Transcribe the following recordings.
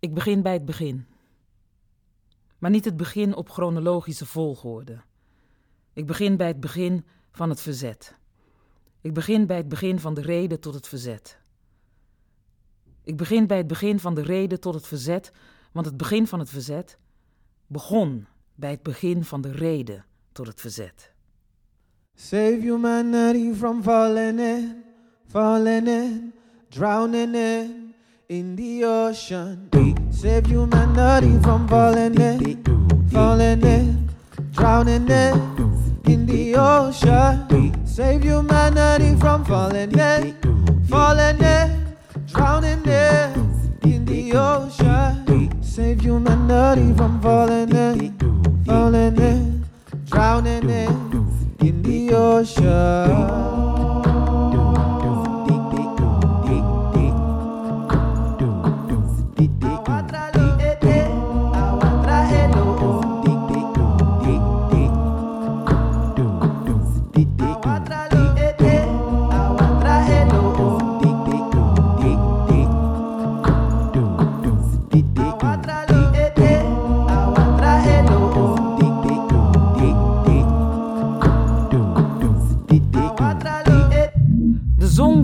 Ik begin bij het begin. Maar niet het begin op chronologische volgorde. Ik begin bij het begin van het verzet. Ik begin bij het begin van de reden tot het verzet. Ik begin bij het begin van de reden tot het verzet, want het begin van het verzet begon bij het begin van de reden tot het verzet. Save humanity from falling in, falling in, drowning in, in the ocean. Save humanity from falling in, falling in, drowning in, in the ocean. Save humanity from falling in, falling in, drowning in, in the ocean. Save humanity from falling in, falling in, drowning in, in the ocean.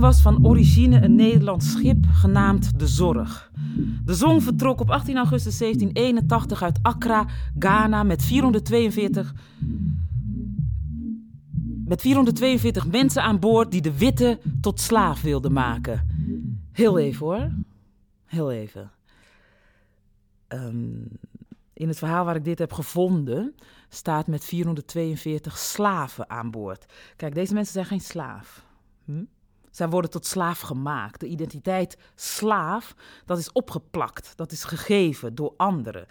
Was van origine een Nederlands schip genaamd De Zorg. De Zong vertrok op 18 augustus 1781 uit Accra, Ghana, met 442, met 442 mensen aan boord die de witte tot slaaf wilden maken. Heel even hoor. Heel even. Ehm, in het verhaal waar ik dit heb gevonden, staat met 442 slaven aan boord. Kijk, deze mensen zijn geen slaaf. Hm? Zij worden tot slaaf gemaakt. De identiteit slaaf, dat is opgeplakt, dat is gegeven door anderen.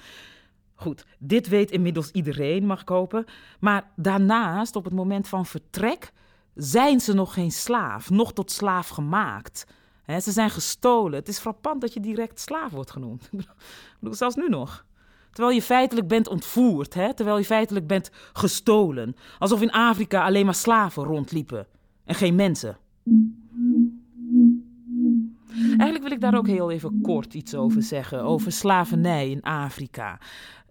Goed, dit weet inmiddels iedereen, mag ik hopen. Maar daarnaast, op het moment van vertrek, zijn ze nog geen slaaf, nog tot slaaf gemaakt. Ze zijn gestolen. Het is frappant dat je direct slaaf wordt genoemd. Ik bedoel, zelfs nu nog. Terwijl je feitelijk bent ontvoerd, hè? terwijl je feitelijk bent gestolen. Alsof in Afrika alleen maar slaven rondliepen en geen mensen. Ik daar ook heel even kort iets over zeggen, over slavernij in Afrika.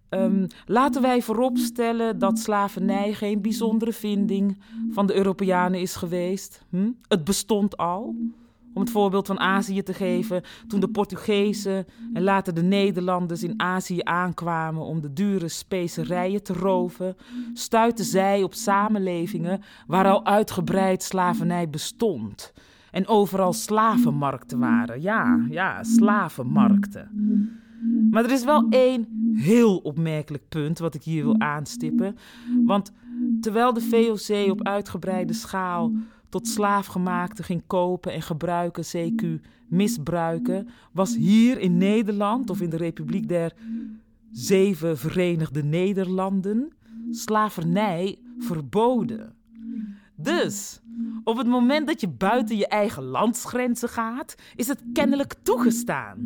Ehm, laten wij vooropstellen dat slavernij geen bijzondere vinding van de Europeanen is geweest. Hm? Het bestond al. Om het voorbeeld van Azië te geven, toen de Portugezen en later de Nederlanders in Azië aankwamen om de dure specerijen te roven, stuitten zij op samenlevingen waar al uitgebreid slavernij bestond. En overal slavenmarkten waren. Ja, ja, slavenmarkten. Maar er is wel één heel opmerkelijk punt wat ik hier wil aanstippen. Want terwijl de VOC op uitgebreide schaal tot slaafgemaakte ging kopen en gebruiken, CQ misbruiken, was hier in Nederland of in de Republiek der Zeven Verenigde Nederlanden slavernij verboden. Dus op het moment dat je buiten je eigen landsgrenzen gaat, is het kennelijk toegestaan.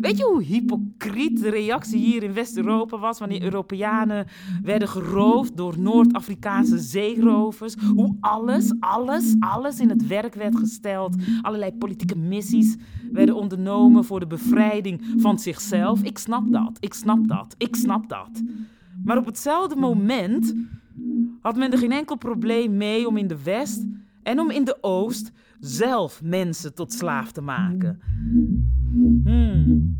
Weet je hoe hypocriet de reactie hier in West-Europa was wanneer Europeanen werden geroofd door Noord-Afrikaanse zeerovers? Hoe alles, alles, alles in het werk werd gesteld. Allerlei politieke missies werden ondernomen voor de bevrijding van zichzelf. Ik snap dat, ik snap dat, ik snap dat. Maar op hetzelfde moment had men er geen enkel probleem mee om in de West en om in de Oost zelf mensen tot slaaf te maken. Hmm.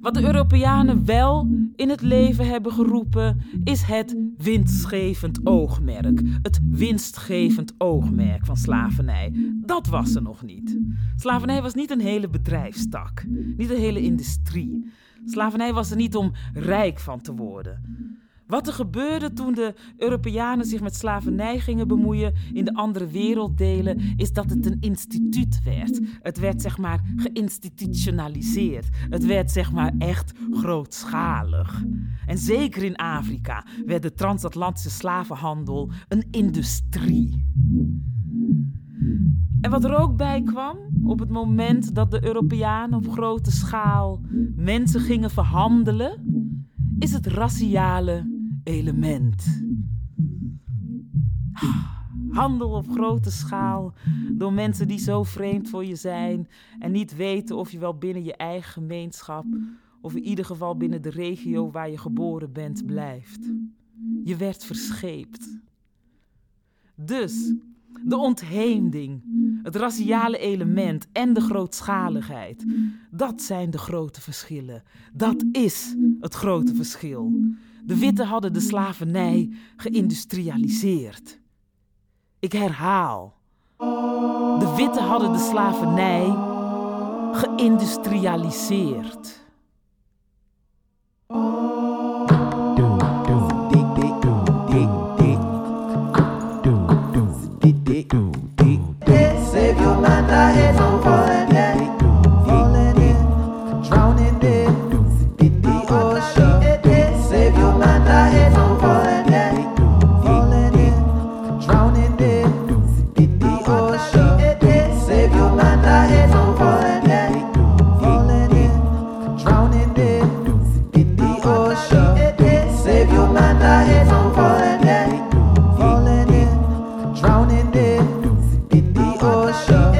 Wat de Europeanen wel in het leven hebben geroepen, is het winstgevend oogmerk. Het winstgevend oogmerk van slavernij. Dat was er nog niet. Slavernij was niet een hele bedrijfstak, niet een hele industrie. Slavernij was er niet om rijk van te worden. Wat er gebeurde toen de Europeanen zich met slavernij gingen bemoeien in de andere werelddelen, is dat het een instituut werd. Het werd zeg maar geïnstitutionaliseerd. Het werd zeg maar echt grootschalig. En zeker in Afrika werd de transatlantische slavenhandel een industrie. En wat er ook bij kwam, op het moment dat de Europeanen op grote schaal mensen gingen verhandelen, is het raciale element. Handel op grote schaal door mensen die zo vreemd voor je zijn en niet weten of je wel binnen je eigen gemeenschap of in ieder geval binnen de regio waar je geboren bent blijft. Je werd verscheept. Dus de ontheemding, het raciale element en de grootschaligheid. Dat zijn de grote verschillen. Dat is het grote verschil. De witte hadden de slavernij geïndustrialiseerd. Ik herhaal. De witte hadden de slavernij geïndustrialiseerd. The ocean. Save your man, I hate from falling in, falling in, drowning in, in the ocean.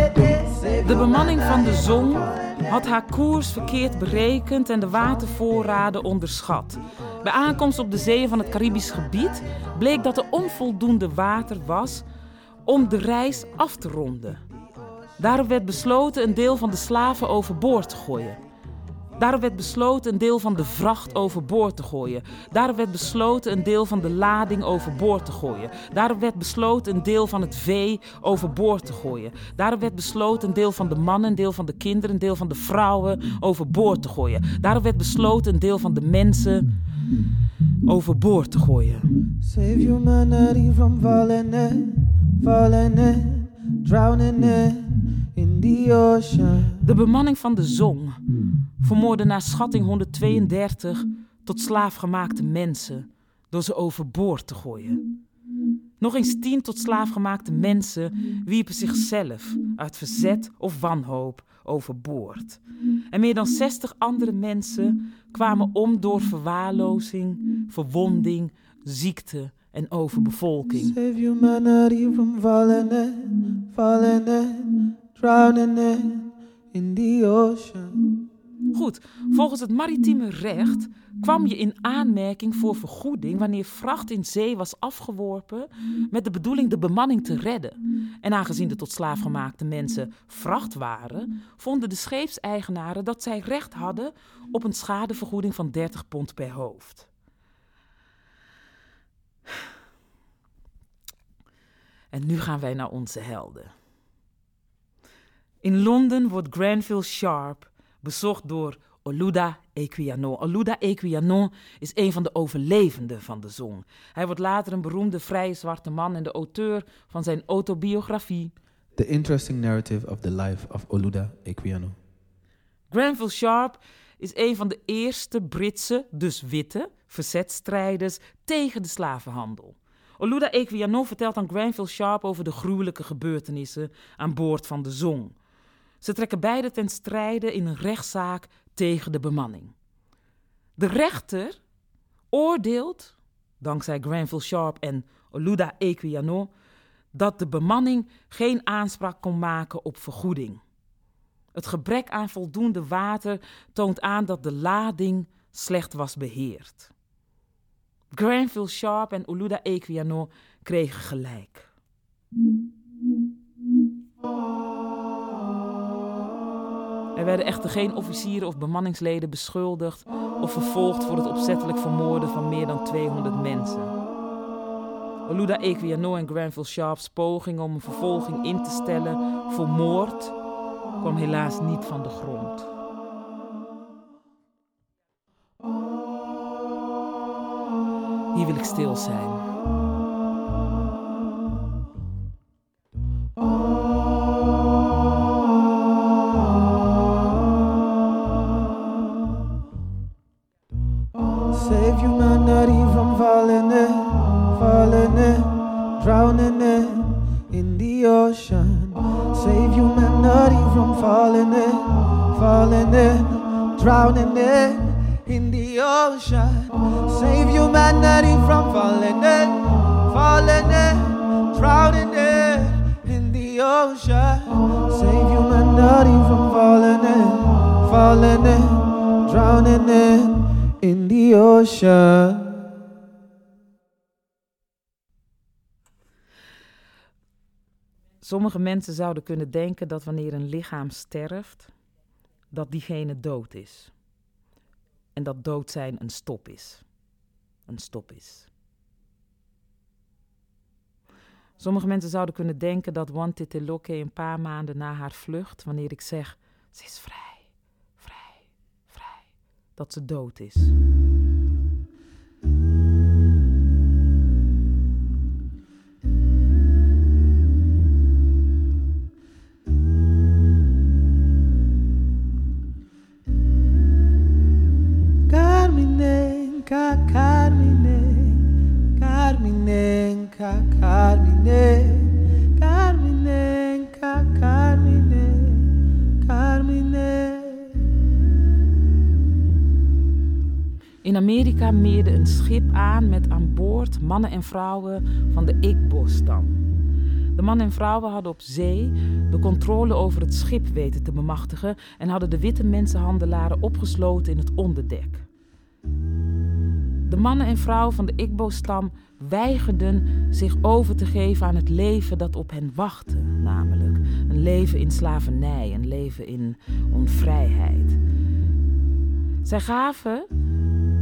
De bemanning van de Zong had haar koers verkeerd berekend en de watervoorraden onderschat. Bij aankomst op de zeeën van het Caribisch gebied bleek dat er onvoldoende water was om de reis af te ronden. Daarop werd besloten een deel van de slaven overboord te gooien. Daarop werd besloten een deel van de vracht overboord te gooien. Daarop werd besloten een deel van de lading overboord te gooien. Daarop werd besloten een deel van het vee overboord te gooien. Daarop werd besloten een deel van de mannen, een deel van de kinderen, een deel van de vrouwen overboord te gooien. Daarop werd besloten een deel van de mensen overboord te gooien. Save humanity from falling in, falling in, drowning in. De bemanning van de Zong vermoordde naar schatting 132 tot slaafgemaakte mensen door ze overboord te gooien. Nog eens tien tot slaafgemaakte mensen wierpen zichzelf uit verzet of wanhoop overboord. En meer dan 60 andere mensen kwamen om door verwaarlozing, verwonding, ziekte en overbevolking. Save humanity from falling in, falling in, drowning in, the ocean. Goed, volgens het maritieme recht kwam je in aanmerking voor vergoeding wanneer vracht in zee was afgeworpen met de bedoeling de bemanning te redden. En aangezien de tot slaaf gemaakte mensen vracht waren, vonden de scheepseigenaren dat zij recht hadden op een schadevergoeding van 30 pond per hoofd. En nu gaan wij naar onze helden. In Londen wordt Granville Sharp bezocht door Oluda Equiano. Oluda Equiano is een van de overlevenden van de zong. Hij wordt later een beroemde vrije zwarte man en de auteur van zijn autobiografie. The interesting narrative of the life of Oluda Equiano. Granville Sharp is een van de eerste Britse, dus witte, verzetstrijders tegen de slavenhandel. Oluda Equiano vertelt aan Granville Sharp over de gruwelijke gebeurtenissen aan boord van de Zong. Ze trekken beide ten strijde in een rechtszaak tegen de bemanning. De rechter oordeelt, dankzij Granville Sharp en Oluda Equiano, dat de bemanning geen aanspraak kon maken op vergoeding. Het gebrek aan voldoende water toont aan dat de lading slecht was beheerd. Granville Sharp en Oluda Equiano kregen gelijk. Er werden echter geen officieren of bemanningsleden beschuldigd of vervolgd voor het opzettelijk vermoorden van meer dan 200 mensen. Oluda Equiano en Granville Sharp's poging om een vervolging in te stellen voor moord kwam helaas niet van de grond. Hier wil ik stil zijn. The ocean. Save humanity from falling in, falling in, drowning in, in the ocean. Save humanity from falling in, falling in, drowning in, in the ocean. Sommige mensen zouden kunnen denken dat wanneer een lichaam sterft, dat diegene dood is. En dat dood zijn een stop is. Een stop is. Sommige mensen zouden kunnen denken dat Wantite Loke een paar maanden na haar vlucht, wanneer ik zeg, ze is vrij, vrij, vrij, dat ze dood is. Meerde een schip aan met aan boord mannen en vrouwen van de Igbo-stam. De mannen en vrouwen hadden op zee de controle over het schip weten te bemachtigen en hadden de witte mensenhandelaren opgesloten in het onderdek. De mannen en vrouwen van de Igbo-stam weigerden zich over te geven aan het leven dat op hen wachtte, namelijk een leven in slavernij, een leven in onvrijheid. Zij gaven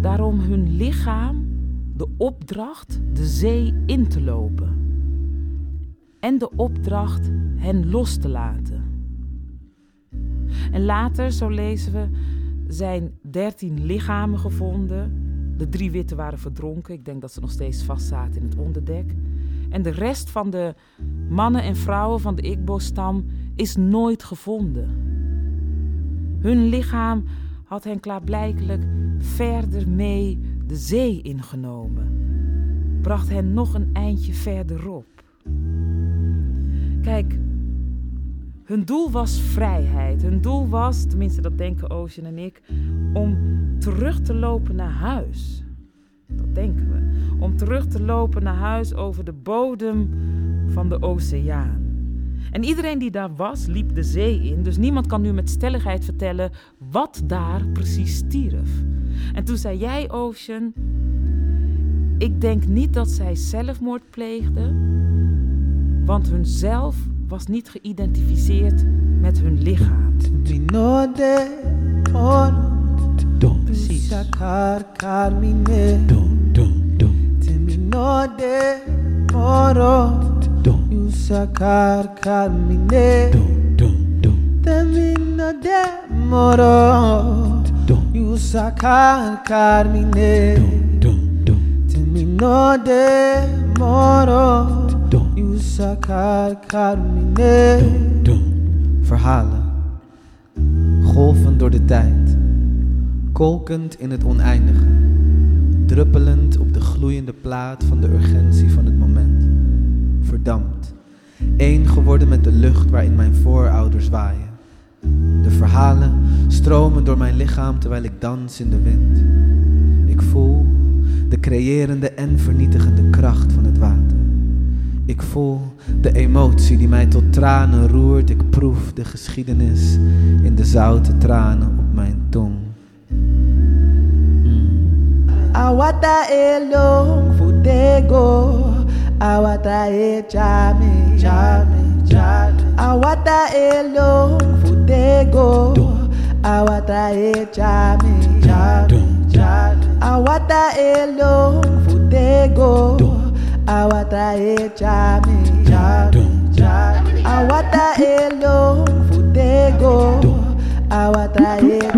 daarom hun lichaam de opdracht de zee in te lopen en de opdracht hen los te laten. En later, zo lezen we, zijn dertien lichamen gevonden. De drie witte waren verdronken. Ik denk dat ze nog steeds vastzaten in het onderdek. En de rest van de mannen en vrouwen van de Igbo-stam is nooit gevonden. Hun lichaam had hen klaarblijkelijk verder mee de zee ingenomen. Bracht hen nog een eindje verderop. Kijk, hun doel was vrijheid. Hun doel was, tenminste dat denken Ocean en ik, om terug te lopen naar huis. Dat denken we. Om terug te lopen naar huis over de bodem van de oceaan. En iedereen die daar was, liep de zee in. Dus niemand kan nu met stelligheid vertellen wat daar precies stierf. En toen zei jij, Ocean, ik denk niet dat zij zelfmoord pleegden, want hun zelf was niet geïdentificeerd met hun lichaam. Precies. moro, carmine. Minode, moro, dum, dum, Minode, moro, carmine. dum. Verhalen. Golvend door de tijd. Kolkend in het oneindige. Druppelend op de gloeiende plaat van de urgentie van het moment. Verdampt. Eén geworden met de lucht waarin mijn voorouders waaien. De verhalen stromen door mijn lichaam terwijl ik dans in de wind. Ik voel de creërende en vernietigende kracht van het water. Ik voel de emotie die mij tot tranen roert. Ik proef de geschiedenis in de zoute tranen op mijn tong. Awata elong futego Awata e chame chame chame awata elo futego. Awata e chami awata elo futego. Awata e chami chami awata elo futego. Awata e